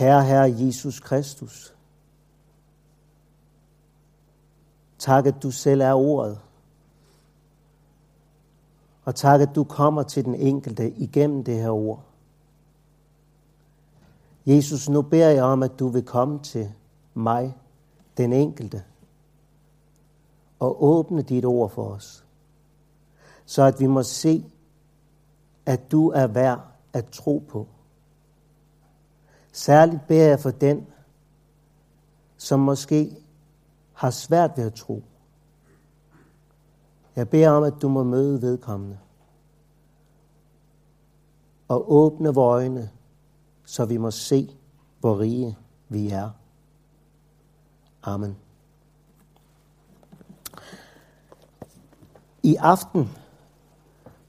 Herre, Herre Jesus Kristus, tak at du selv er ordet. Og tak at du kommer til den enkelte igennem det her ord. Jesus, nu beder jeg om, at du vil komme til mig, den enkelte, og åbne dit ord for os, så at vi må se, at du er værd at tro på. Særligt beder jeg for den, som måske har svært ved at tro. Jeg beder om, at du må møde vedkommende og åbne vores øjne, så vi må se, hvor rige vi er. Amen. I aften,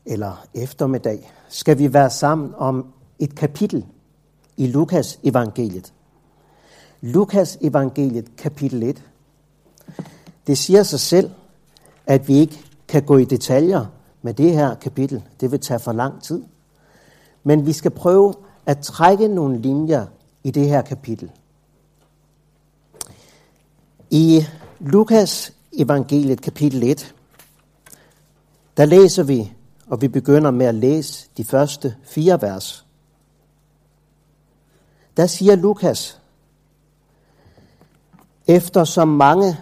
eller eftermiddag, skal vi være sammen om et kapitel i Lukas evangeliet. Lukas evangeliet kapitel 1. Det siger sig selv, at vi ikke kan gå i detaljer med det her kapitel. Det vil tage for lang tid. Men vi skal prøve at trække nogle linjer i det her kapitel. I Lukas evangeliet kapitel 1, der læser vi, og vi begynder med at læse de første fire vers. Der siger Lukas, eftersom mange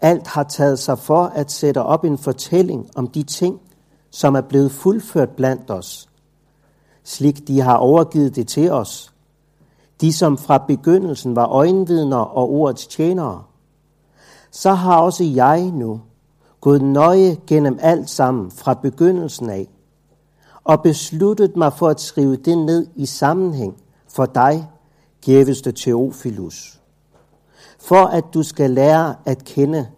alt har taget sig for at sætte op en fortælling om de ting, som er blevet fuldført blandt os, slik de har overgivet det til os, de som fra begyndelsen var øjenvidner og ordets tjenere, så har også jeg nu gået nøje gennem alt sammen fra begyndelsen af, og besluttet mig for at skrive det ned i sammenhæng for dig, gæveste Teofilus, for at du skal lære at kende,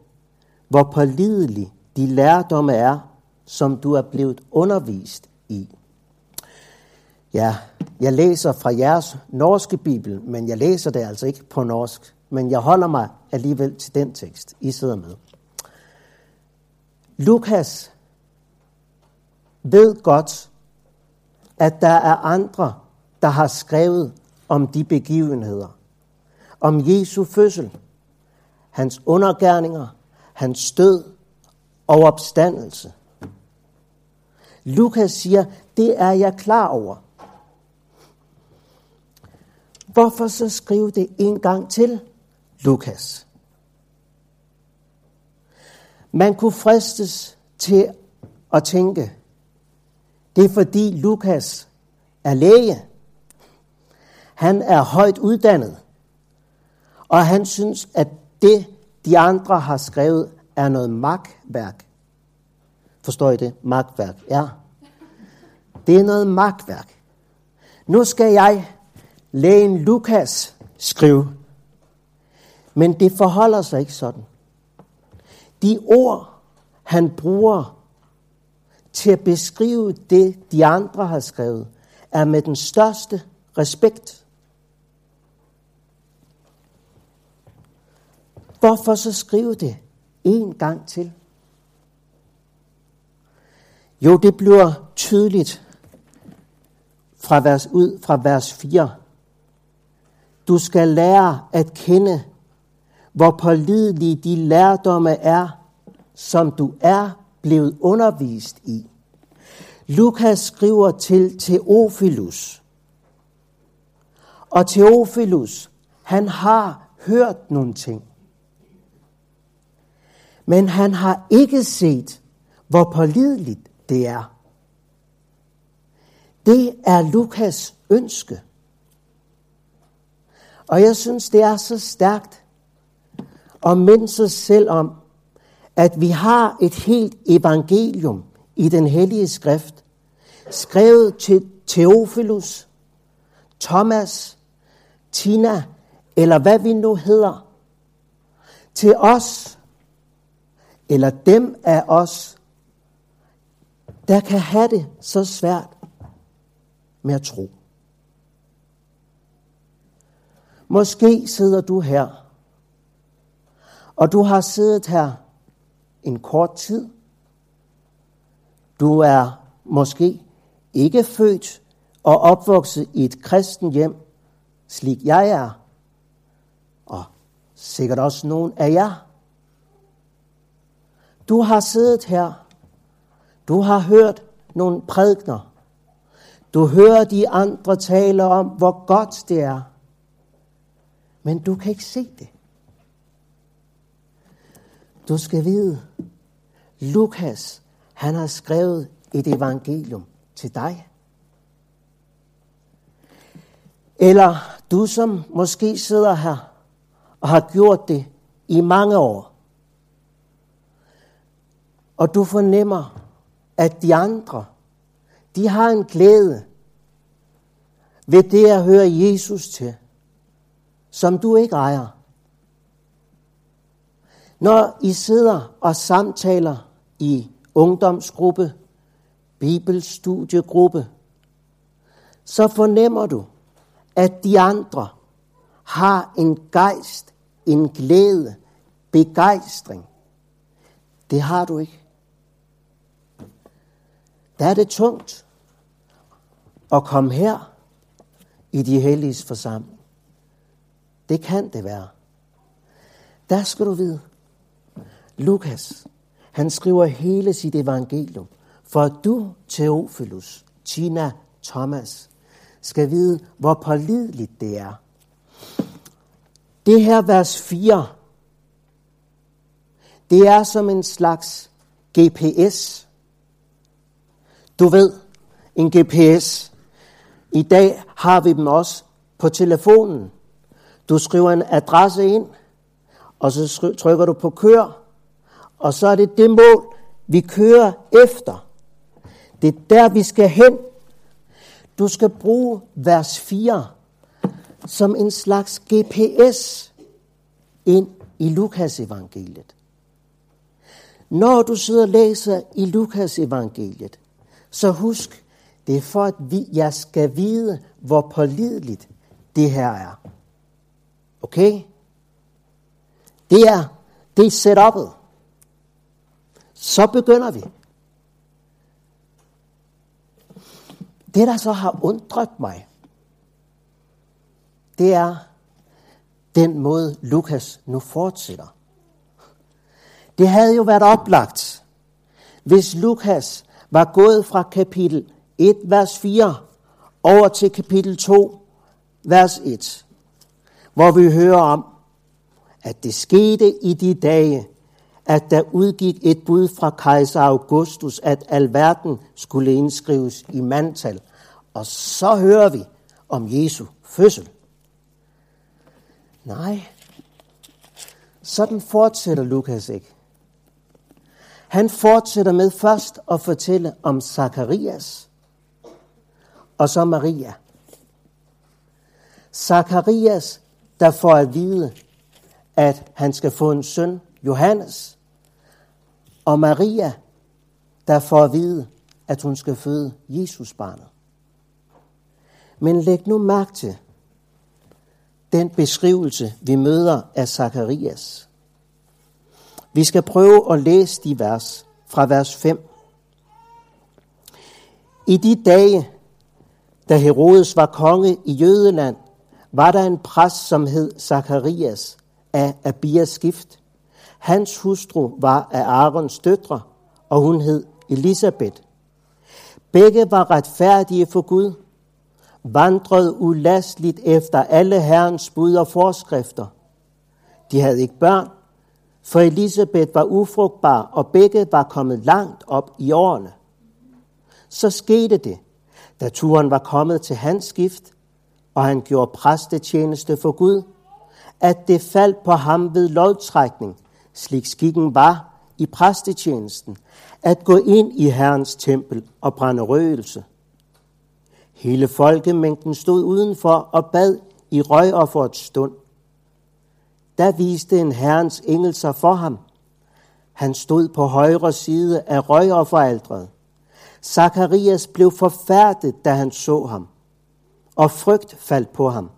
hvor pålidelig de lærdomme er, som du er blevet undervist i. Ja, jeg læser fra jeres norske bibel, men jeg læser det altså ikke på norsk. Men jeg holder mig alligevel til den tekst, I sidder med. Lukas ved godt, at der er andre, der har skrevet om de begivenheder. Om Jesu fødsel, hans undergærninger, hans død og opstandelse. Lukas siger, det er jeg klar over. Hvorfor så skrive det en gang til, Lukas? Man kunne fristes til at tænke, det er fordi Lukas er læge. Han er højt uddannet. Og han synes, at det, de andre har skrevet, er noget magtværk. Forstår I det? Magtværk, ja. Det er noget magtværk. Nu skal jeg lægen Lukas skrive. Men det forholder sig ikke sådan. De ord, han bruger til at beskrive det, de andre har skrevet, er med den største respekt. Hvorfor så skrive det en gang til? Jo, det bliver tydeligt fra vers, ud fra vers 4. Du skal lære at kende, hvor pålidelige de lærdomme er, som du er blevet undervist i. Lukas skriver til Teofilus. Og Teofilus, han har hørt nogle ting. Men han har ikke set, hvor pålideligt det er. Det er Lukas ønske. Og jeg synes, det er så stærkt at minde sig selv om, at vi har et helt evangelium i den hellige skrift, skrevet til Teofilus, Thomas, Tina, eller hvad vi nu hedder, til os, eller dem af os, der kan have det så svært med at tro. Måske sidder du her, og du har siddet her en kort tid. Du er måske ikke født og opvokset i et kristen hjem, slik jeg er, og sikkert også nogen af jer. Du har siddet her, du har hørt nogle prædikner, du hører de andre tale om, hvor godt det er, men du kan ikke se det. Du skal vide, Lukas, han har skrevet et evangelium til dig. Eller du, som måske sidder her og har gjort det i mange år, og du fornemmer, at de andre, de har en glæde ved det at høre Jesus til, som du ikke ejer. Når I sidder og samtaler i ungdomsgruppe, bibelstudiegruppe, så fornemmer du, at de andre har en gejst, en glæde, begejstring. Det har du ikke. Der er det tungt at komme her i de helliges forsamling. Det kan det være. Der skal du vide, Lukas, han skriver hele sit evangelium, for at du, Theophilus, Tina, Thomas, skal vide, hvor pålideligt det er. Det her vers 4, det er som en slags GPS. Du ved, en GPS. I dag har vi dem også på telefonen. Du skriver en adresse ind, og så trykker du på kør, og så er det det mål, vi kører efter. Det er der, vi skal hen. Du skal bruge vers 4 som en slags GPS ind i Lukas evangeliet. Når du sidder og læser i Lukas evangeliet, så husk, det er for, at vi, jeg skal vide, hvor pålideligt det her er. Okay? Det er, det er setup'et. Så begynder vi. Det, der så har undret mig, det er den måde, Lukas nu fortsætter. Det havde jo været oplagt, hvis Lukas var gået fra kapitel 1, vers 4, over til kapitel 2, vers 1, hvor vi hører om, at det skete i de dage, at der udgik et bud fra kejser Augustus, at alverden skulle indskrives i mandtal. Og så hører vi om Jesu fødsel. Nej, sådan fortsætter Lukas ikke. Han fortsætter med først at fortælle om Zakarias og så Maria. Zakarias, der får at vide, at han skal få en søn, Johannes, og Maria, der får at vide, at hun skal føde Jesus barnet. Men læg nu mærke til den beskrivelse, vi møder af Zakarias. Vi skal prøve at læse de vers fra vers 5. I de dage, da Herodes var konge i Jødeland, var der en præst, som hed Zakarias af Abias skift. Hans hustru var af Arons døtre, og hun hed Elisabeth. Begge var retfærdige for Gud, vandrede ulastligt efter alle herrens bud og forskrifter. De havde ikke børn, for Elisabeth var ufrugtbar, og begge var kommet langt op i årene. Så skete det, da turen var kommet til hans skift, og han gjorde præstetjeneste for Gud, at det faldt på ham ved lodtrækning, slik skikken var i præstetjenesten, at gå ind i Herrens tempel og brænde røgelse. Hele folkemængden stod udenfor og bad i røgofferets stund. Der viste en herrens engel sig for ham. Han stod på højre side af røgofferaldret. Zakarias blev forfærdet, da han så ham, og frygt faldt på ham.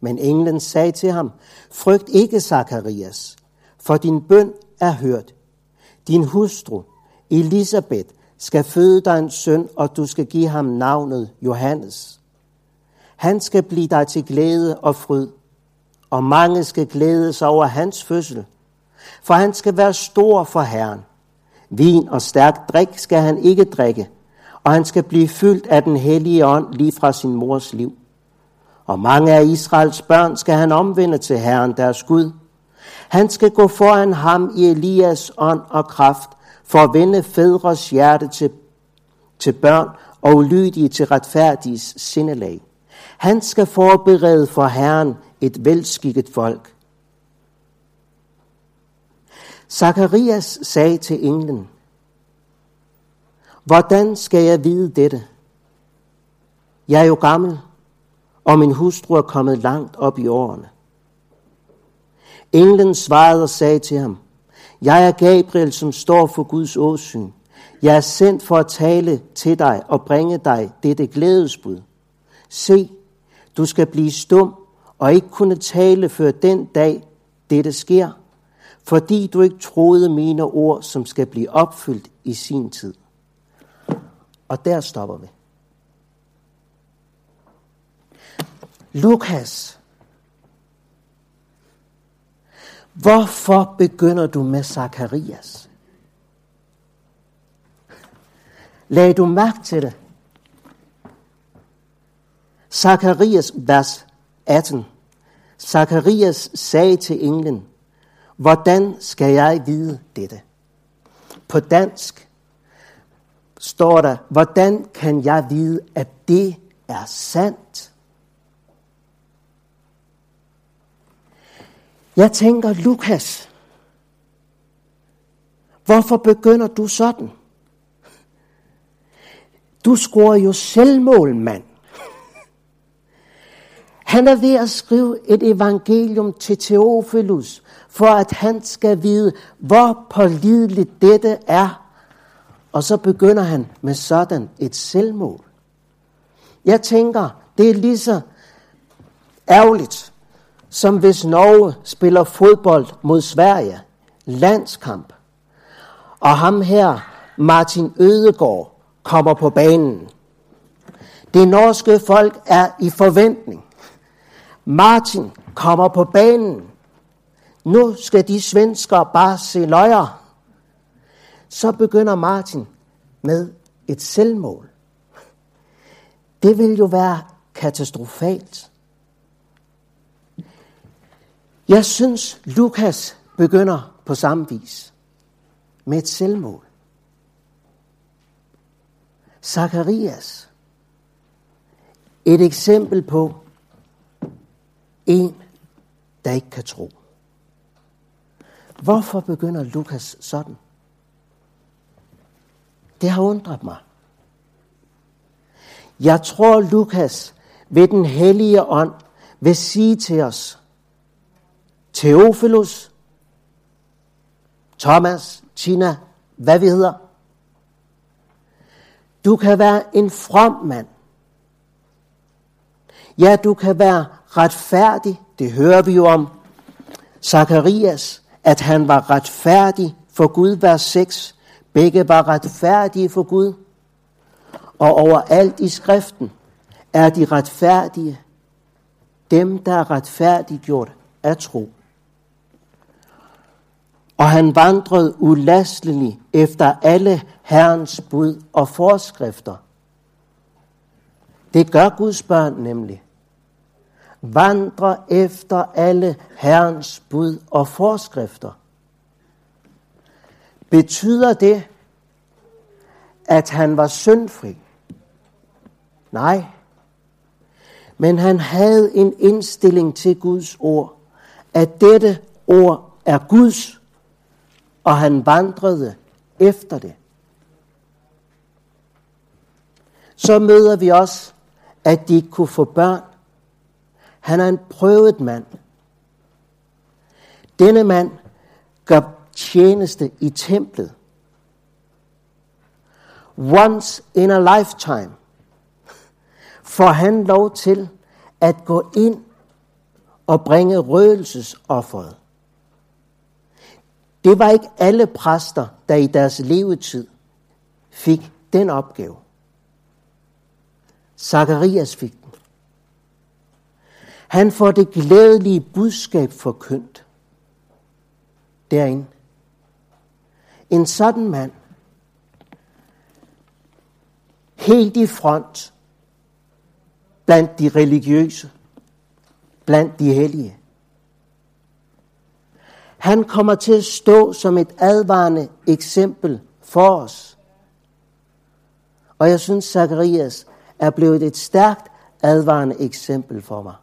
Men englen sagde til ham, frygt ikke, Zakarias, for din bøn er hørt. Din hustru, Elisabeth, skal føde dig en søn, og du skal give ham navnet Johannes. Han skal blive dig til glæde og fryd, og mange skal glæde sig over hans fødsel, for han skal være stor for Herren. Vin og stærk drik skal han ikke drikke, og han skal blive fyldt af den hellige ånd lige fra sin mors liv. Og mange af Israels børn skal han omvende til Herren deres Gud. Han skal gå foran ham i Elias ånd og kraft, for at vende fædres hjerte til, til børn og ulydige til retfærdiges sindelag. Han skal forberede for Herren et velskikket folk. Zakarias sagde til englen, Hvordan skal jeg vide dette? Jeg er jo gammel, og min hustru er kommet langt op i årene. Englen svarede og sagde til ham, Jeg er Gabriel, som står for Guds åsyn. Jeg er sendt for at tale til dig og bringe dig dette glædesbud. Se, du skal blive stum og ikke kunne tale før den dag, dette sker, fordi du ikke troede mine ord, som skal blive opfyldt i sin tid. Og der stopper vi. Lukas, hvorfor begynder du med Zakarias? Lad du mærke til det? Zakarias, vers 18. Zakarias sagde til englen, hvordan skal jeg vide dette? På dansk står der, hvordan kan jeg vide, at det er sandt? Jeg tænker, Lukas, hvorfor begynder du sådan? Du scorer jo selvmål, mand. Han er ved at skrive et evangelium til Theophilus, for at han skal vide, hvor pålideligt dette er. Og så begynder han med sådan et selvmål. Jeg tænker, det er lige så ærgerligt, som hvis Norge spiller fodbold mod Sverige, landskamp, og ham her, Martin Ødegård, kommer på banen. Det norske folk er i forventning. Martin kommer på banen. Nu skal de svensker bare se løjer. Så begynder Martin med et selvmål. Det vil jo være katastrofalt. Jeg synes, Lukas begynder på samme vis med et selvmål. Zakarias. Et eksempel på en, der ikke kan tro. Hvorfor begynder Lukas sådan? Det har undret mig. Jeg tror, Lukas ved den hellige ånd vil sige til os, Teofilus, Thomas, Tina, hvad vi hedder. Du kan være en from mand. Ja, du kan være retfærdig. Det hører vi jo om. Zakarias, at han var retfærdig for Gud, vers 6. Begge var retfærdige for Gud. Og overalt i skriften er de retfærdige. Dem, der er retfærdiggjort af tro og han vandrede ulasteligt efter alle Herrens bud og forskrifter. Det gør Guds børn nemlig. Vandre efter alle Herrens bud og forskrifter. Betyder det, at han var syndfri? Nej. Men han havde en indstilling til Guds ord, at dette ord er Guds og han vandrede efter det. Så møder vi også, at de ikke kunne få børn. Han er en prøvet mand. Denne mand gør tjeneste i templet. Once in a lifetime får han lov til at gå ind og bringe røgelsesofferet. Det var ikke alle præster, der i deres levetid fik den opgave. Zakarias fik den. Han får det glædelige budskab forkyndt derinde. En sådan mand, helt i front blandt de religiøse, blandt de hellige. Han kommer til at stå som et advarende eksempel for os. Og jeg synes, Zacharias er blevet et stærkt advarende eksempel for mig.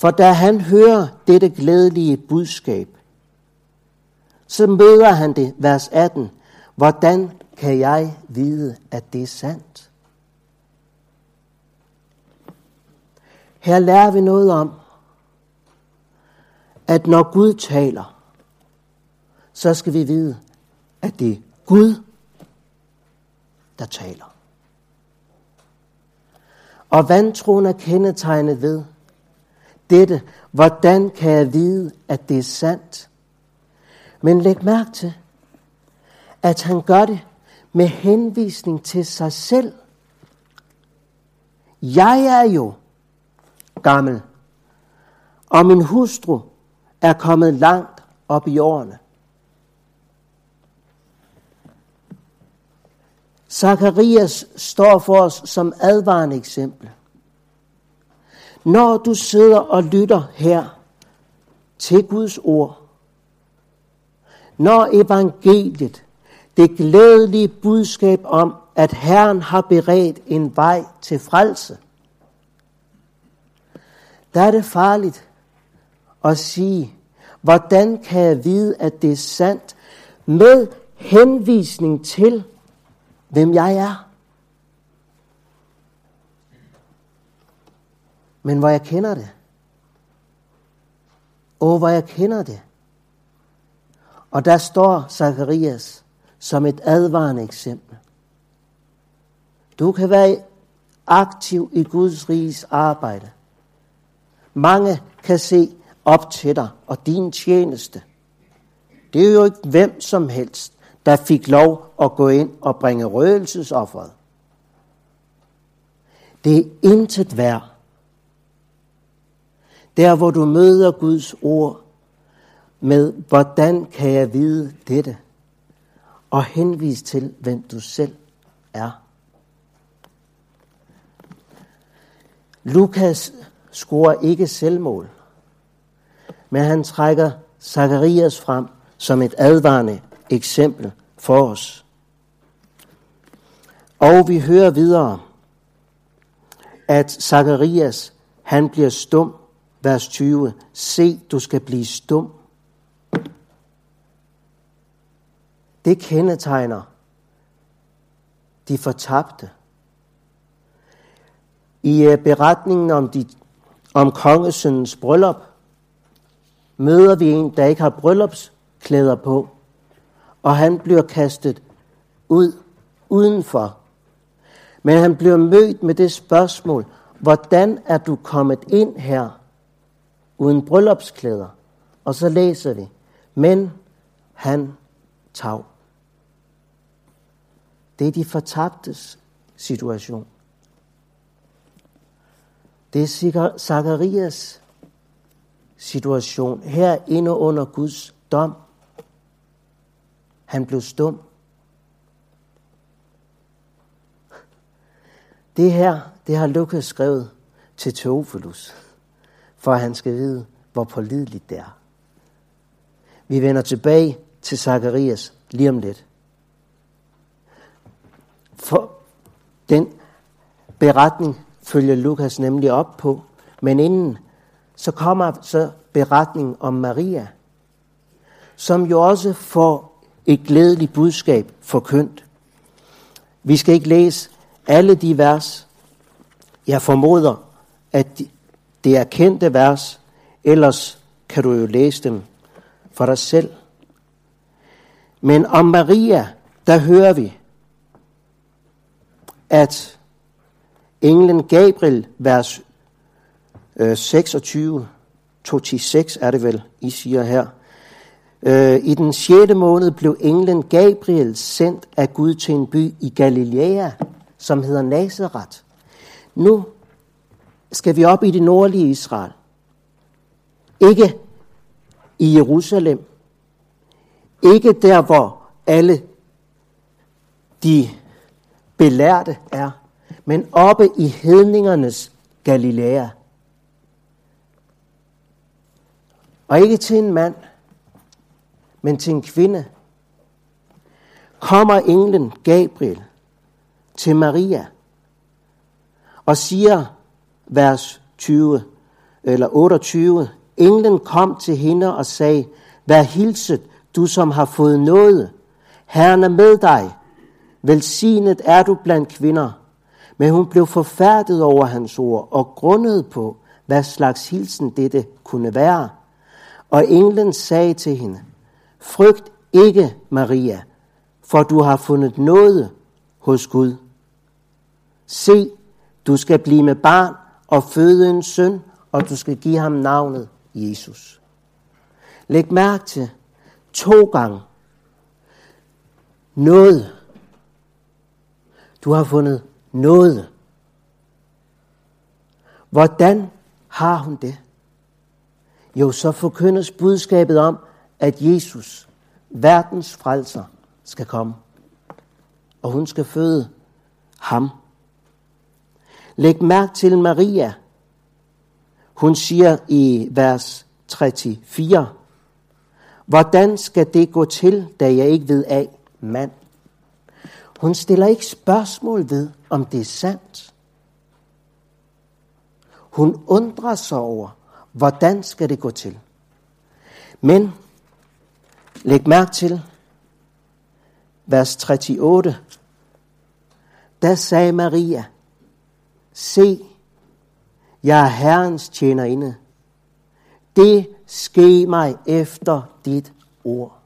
For da han hører dette glædelige budskab, så møder han det, vers 18. Hvordan kan jeg vide, at det er sandt? Her lærer vi noget om, at når Gud taler, så skal vi vide, at det er Gud, der taler. Og vantroen er kendetegnet ved dette. Hvordan kan jeg vide, at det er sandt? Men læg mærke til, at han gør det med henvisning til sig selv. Jeg er jo gammel, og min hustru er kommet langt op i årene. Zakarias står for os som advarende eksempel. Når du sidder og lytter her til Guds ord, når evangeliet, det glædelige budskab om, at Herren har beredt en vej til frelse, der er det farligt at sige, hvordan kan jeg vide, at det er sandt, med henvisning til, hvem jeg er. Men hvor jeg kender det. Og hvor jeg kender det. Og der står Zacharias som et advarende eksempel. Du kan være aktiv i Guds riges arbejde. Mange kan se op til dig og din tjeneste. Det er jo ikke hvem som helst, der fik lov at gå ind og bringe røgelsesofferet. Det er intet værd. Der hvor du møder Guds ord med, hvordan kan jeg vide dette? Og henvis til, hvem du selv er. Lukas scorer ikke selvmål, men han trækker Zakarias frem som et advarende eksempel for os. Og vi hører videre, at Zakarias, han bliver stum, vers 20. Se, du skal blive stum. Det kendetegner de fortabte. I øh, beretningen om, de, om kongesøndens bryllup, møder vi en, der ikke har bryllupsklæder på og han bliver kastet ud udenfor. Men han bliver mødt med det spørgsmål, hvordan er du kommet ind her uden bryllupsklæder? Og så læser vi, men han tav. Det er de fortabtes situation. Det er Zacharias situation her inde under Guds dom. Han blev stum. Det her, det har Lukas skrevet til Teofilus, for at han skal vide, hvor pålideligt det er. Vi vender tilbage til Zakarias lige om lidt. For den beretning følger Lukas nemlig op på, men inden så kommer så beretningen om Maria, som jo også får et glædeligt budskab forkyndt. Vi skal ikke læse alle de vers. Jeg formoder, at det er kendte vers, ellers kan du jo læse dem for dig selv. Men om Maria, der hører vi, at englen Gabriel, vers øh, 26, 2-6 er det vel, I siger her, øh, I den 6. måned blev englen Gabriel sendt af Gud til en by i Galilea, som hedder Nazareth. Nu skal vi op i det nordlige Israel. Ikke i Jerusalem. Ikke der, hvor alle de belærte er, men oppe i hedningernes Galilea. Og ikke til en mand, men til en kvinde. Kommer englen Gabriel til Maria og siger, vers 20 eller 28, englen kom til hende og sagde, vær hilset, du som har fået noget. Herren er med dig. Velsignet er du blandt kvinder. Men hun blev forfærdet over hans ord og grundede på, hvad slags hilsen dette kunne være. Og englen sagde til hende, frygt ikke, Maria, for du har fundet noget hos Gud. Se, du skal blive med barn og føde en søn, og du skal give ham navnet Jesus. Læg mærke til to gange noget. Du har fundet noget. Hvordan har hun det? Jo, så forkyndes budskabet om, at Jesus, verdens frelser, skal komme. Og hun skal føde ham. Læg mærke til Maria. Hun siger i vers 34, Hvordan skal det gå til, da jeg ikke ved af mand? Hun stiller ikke spørgsmål ved, om det er sandt. Hun undrer sig over, hvordan skal det gå til. Men læg mærke til vers 38. Der sagde Maria, se, jeg er Herrens tjenerinde. Det ske mig efter dit ord.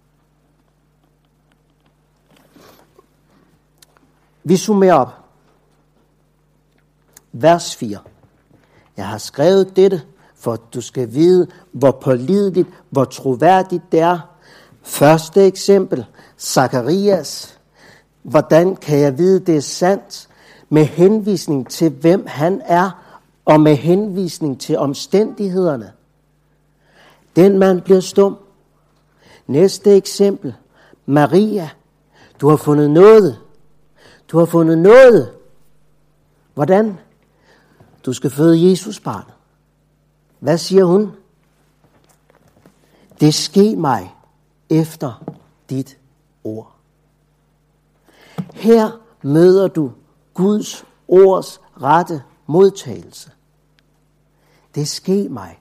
Vi summerer op. Vers 4. Jeg har skrevet dette, for at du skal vide, hvor pålideligt, hvor troværdigt det er. Første eksempel, Zakarias. Hvordan kan jeg vide, det er sandt? Med henvisning til, hvem han er, og med henvisning til omstændighederne. Den mand bliver stum. Næste eksempel, Maria. Du har fundet noget. Du har fundet noget. Hvordan? Du skal føde Jesus barn. Hvad siger hun? Det ske mig efter dit ord. Her møder du Guds ords rette modtagelse. Det ske mig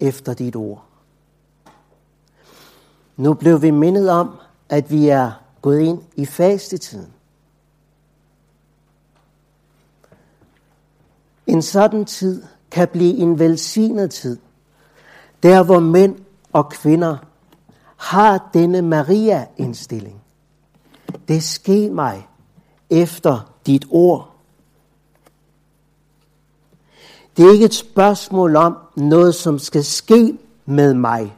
efter dit ord. Nu blev vi mindet om, at vi er gået ind i fastetiden. En sådan tid kan blive en velsignet tid, der hvor mænd og kvinder har denne Maria-indstilling. Det ske mig efter dit ord. Det er ikke et spørgsmål om noget, som skal ske med mig.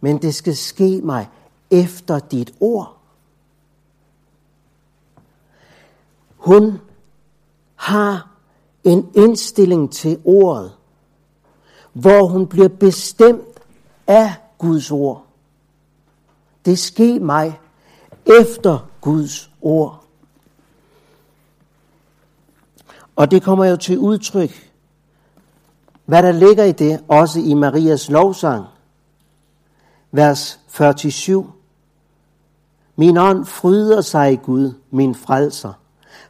Men det skal ske mig efter dit ord. Hun har en indstilling til ordet, hvor hun bliver bestemt af Guds ord. Det sker mig efter Guds ord. Og det kommer jo til udtryk, hvad der ligger i det, også i Marias lovsang. Vers 47. Min ånd fryder sig i Gud, min frelser,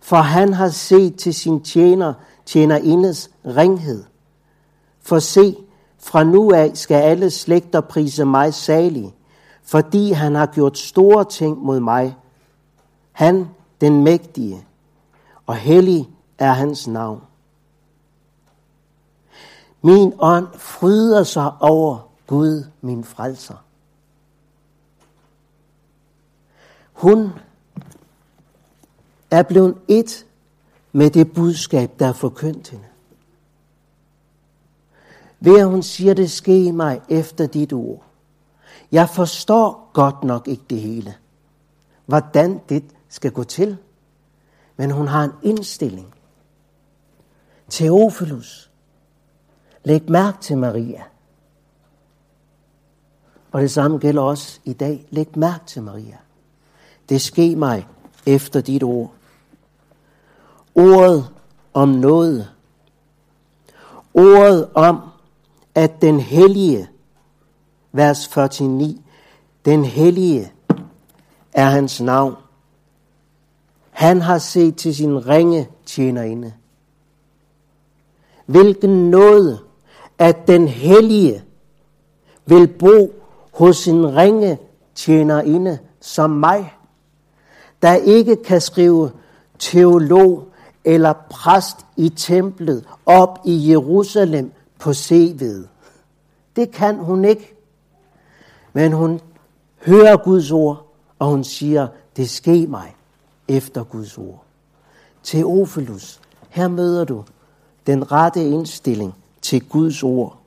for han har set til sin tjener, tjener ringhed. For se, fra nu af skal alle slægter prise mig salig, fordi han har gjort store ting mod mig. Han, den mægtige, og hellig er hans navn. Min ånd fryder sig over Gud, min frelser. Hun er blevet et med det budskab, der er forkyndt hende. Ved at hun siger, det sker mig efter dit ord. Jeg forstår godt nok ikke det hele. Hvordan det skal gå til. Men hun har en indstilling. Teofilus, læg mærke til Maria. Og det samme gælder også i dag. Læg mærke til Maria. Det sker mig efter dit ord. Ordet om noget. Ordet om, at den hellige, vers 49, den hellige er hans navn. Han har set til sin ringe tjenerinde. Hvilken nåde, at den hellige vil bo hos sin ringe tjenerinde som mig, der ikke kan skrive teolog eller præst i templet op i Jerusalem på CV'et. Det kan hun ikke. Men hun hører Guds ord, og hun siger, det sker mig efter Guds ord. Teofilus, her møder du den rette indstilling til Guds ord.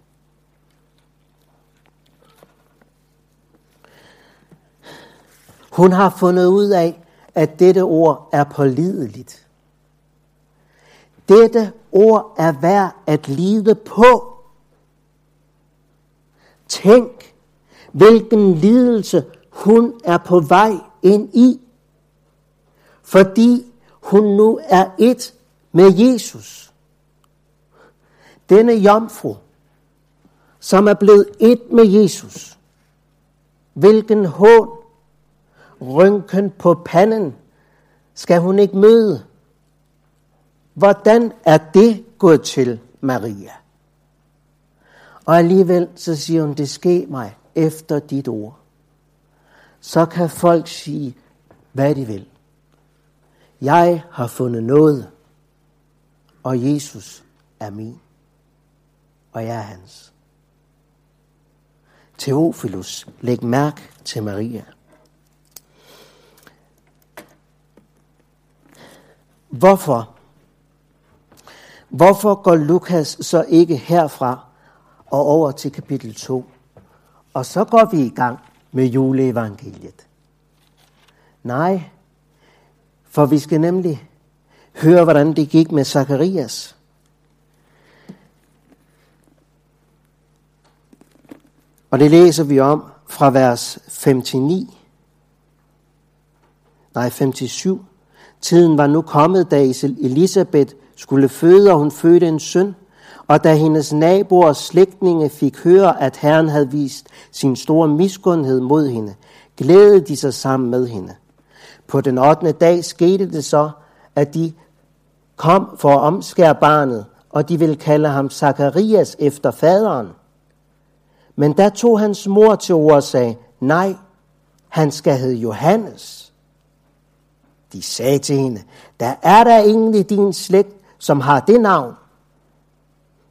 Hun har fundet ud af, at dette ord er pålideligt. Dette ord er værd at lide på. Tænk, hvilken lidelse hun er på vej ind i, fordi hun nu er et med Jesus. Denne jomfru, som er blevet et med Jesus, hvilken hån, rynken på panden, skal hun ikke møde. Hvordan er det gået til, Maria? Og alligevel så siger hun, det sker mig efter dit ord. Så kan folk sige, hvad de vil. Jeg har fundet noget, og Jesus er min, og jeg er hans. Teofilus, læg mærke til Maria. Hvorfor? Hvorfor går Lukas så ikke herfra og over til kapitel 2? Og så går vi i gang med juleevangeliet. Nej, for vi skal nemlig høre, hvordan det gik med Zakarias. Og det læser vi om fra vers 59. Nej, 57. Tiden var nu kommet, da Elisabeth skulle føde, og hun fødte en søn. Og da hendes naboer og slægtninge fik høre, at Herren havde vist sin store miskundhed mod hende, glædede de sig sammen med hende. På den 8. dag skete det så, at de kom for at omskære barnet, og de ville kalde ham Zakarias efter faderen. Men der tog hans mor til ord og sagde, nej, han skal hedde Johannes. De sagde til hende, der er der ingen i din slægt, som har det navn.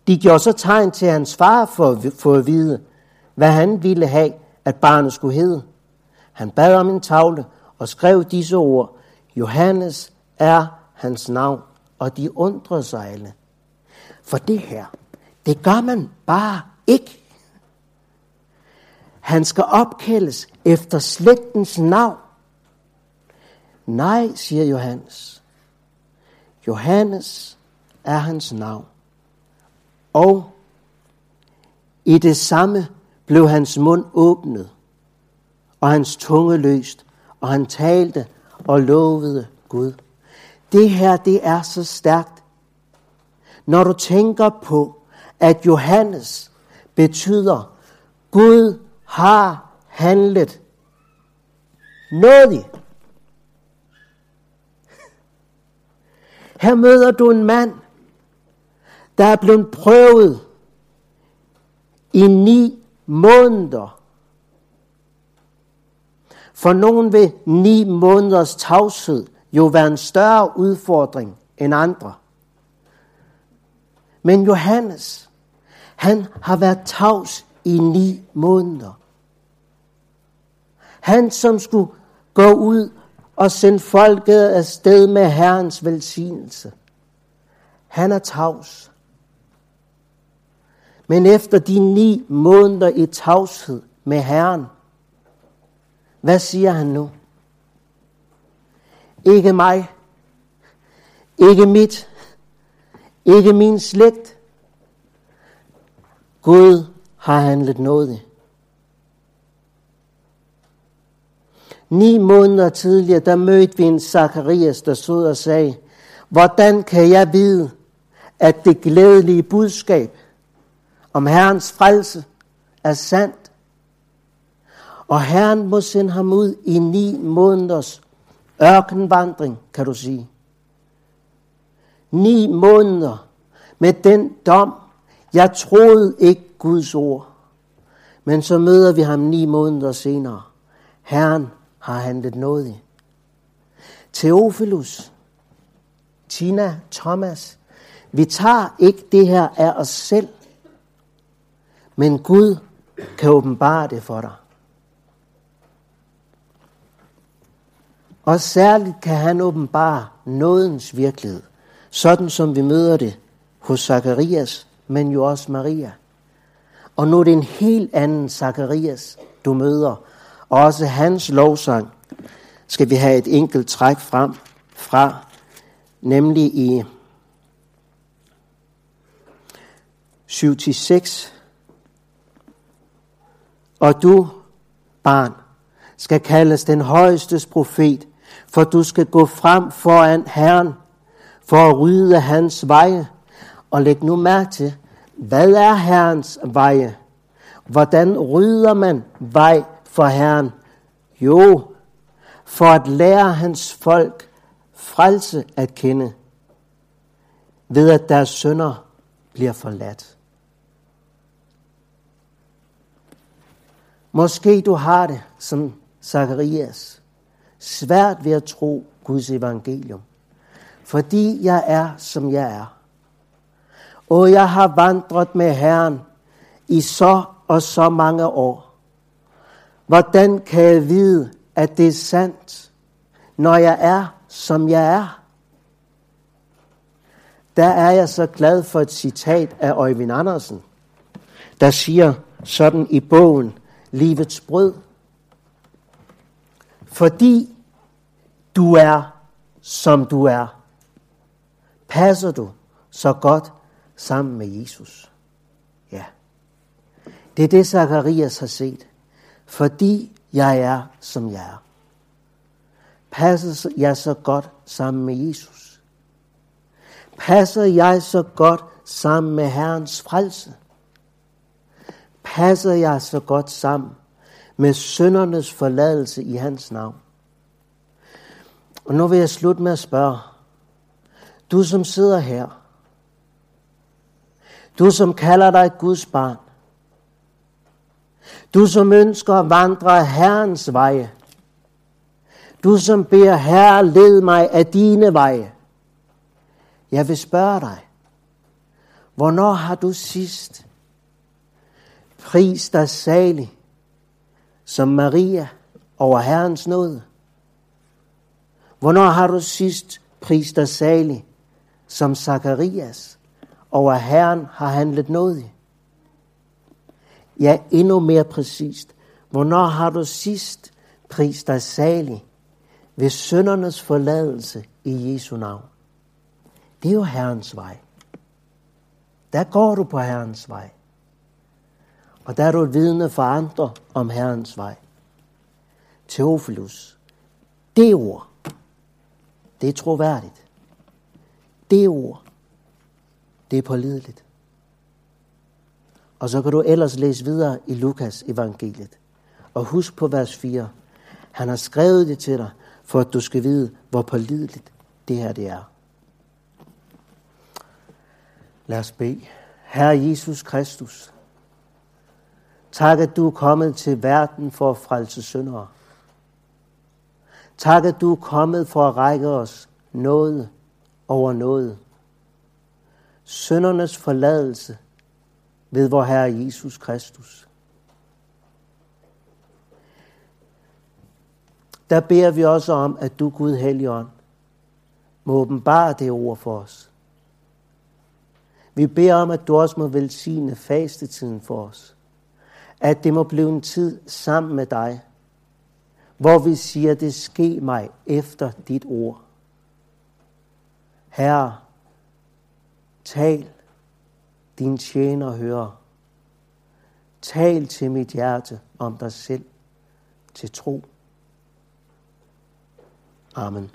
De gjorde så tegn til hans far for at få at vide, hvad han ville have, at barnet skulle hedde. Han bad om en tavle og skrev disse ord. Johannes er hans navn, og de undrede sig alle. For det her, det gør man bare ikke. Han skal opkaldes efter slægtens navn. Nej, siger Johannes. Johannes er hans navn. Og i det samme blev hans mund åbnet, og hans tunge løst, og han talte og lovede Gud. Det her, det er så stærkt. Når du tænker på, at Johannes betyder, Gud har handlet nådigt. Her møder du en mand, der er blevet prøvet i ni måneder. For nogen vil ni måneders tavshed jo være en større udfordring end andre. Men Johannes, han har været tavs i ni måneder. Han, som skulle gå ud og sende folket afsted med Herrens velsignelse. Han er tavs. Men efter de ni måneder i tavshed med Herren, hvad siger han nu? Ikke mig, ikke mit, Ikke min slægt. Gud har handlet noget. Ni måneder tidligere, der mødte vi en Zakarias, der stod og sagde, hvordan kan jeg vide, at det glædelige budskab om Herrens frelse er sandt? Og Herren må sende ham ud i ni måneders ørkenvandring, kan du sige. Ni måneder med den dom. Jeg troede ikke Guds ord. Men så møder vi ham ni måneder senere. Herren har handlet noget i. Teofilus, Tina, Thomas, vi tager ikke det her af os selv, men Gud kan åbenbare det for dig. Og særligt kan han åbenbare nådens virkelighed, sådan som vi møder det hos Zakarias, men jo også Maria. Og nu er det en helt anden Zakarias, du møder, og også hans lovsang skal vi have et enkelt træk frem fra, nemlig i 7-6. Og du, barn, skal kaldes den højestes profet, for du skal gå frem foran Herren for at rydde hans veje. Og læg nu mærke til, hvad er Herrens veje? Hvordan rydder man vej for Herren? Jo, for at lære hans folk frelse at kende, ved at deres sønder bliver forladt. Måske du har det som Zacharias, svært ved at tro Guds evangelium, fordi jeg er, som jeg er. Og jeg har vandret med Herren i så og så mange år. Hvordan kan jeg vide, at det er sandt, når jeg er, som jeg er? Der er jeg så glad for et citat af Øjvind Andersen, der siger sådan i bogen Livets brød. Fordi du er, som du er, passer du så godt sammen med Jesus. Ja. Det er det, Zacharias har set. Fordi jeg er, som jeg er. Passer jeg så godt sammen med Jesus? Passer jeg så godt sammen med Herrens frelse? Passer jeg så godt sammen med søndernes forladelse i hans navn? Og nu vil jeg slutte med at spørge. Du som sidder her. Du som kalder dig Guds barn. Du som ønsker at vandre Herrens veje. Du som beder Herre, led mig af dine veje. Jeg vil spørge dig, hvornår har du sidst pris dig salig som Maria over Herrens nåde? Hvornår har du sidst prist dig salig som Zakarias over Herren har handlet noget? Ja, endnu mere præcist. Hvornår har du sidst prist dig salig ved søndernes forladelse i Jesu navn? Det er jo Herrens vej. Der går du på Herrens vej. Og der er du et vidne for andre om Herrens vej. Teofilus. Det ord, det er troværdigt. Det ord, det er pålideligt. Og så kan du ellers læse videre i Lukas evangeliet. Og husk på vers 4. Han har skrevet det til dig, for at du skal vide, hvor pålideligt det her det er. Lad os bede. Herre Jesus Kristus, tak at du er kommet til verden for at frelse syndere. Tak at du er kommet for at række os noget over noget. Søndernes forladelse ved vor Herre Jesus Kristus. Der beder vi også om, at du, Gud Helligånd, må åbenbare det ord for os. Vi beder om, at du også må velsigne fastetiden for os. At det må blive en tid sammen med dig, hvor vi siger, det ske mig efter dit ord. Herre, Tal, din tjener hører. Tal til mit hjerte om dig selv til tro. Amen.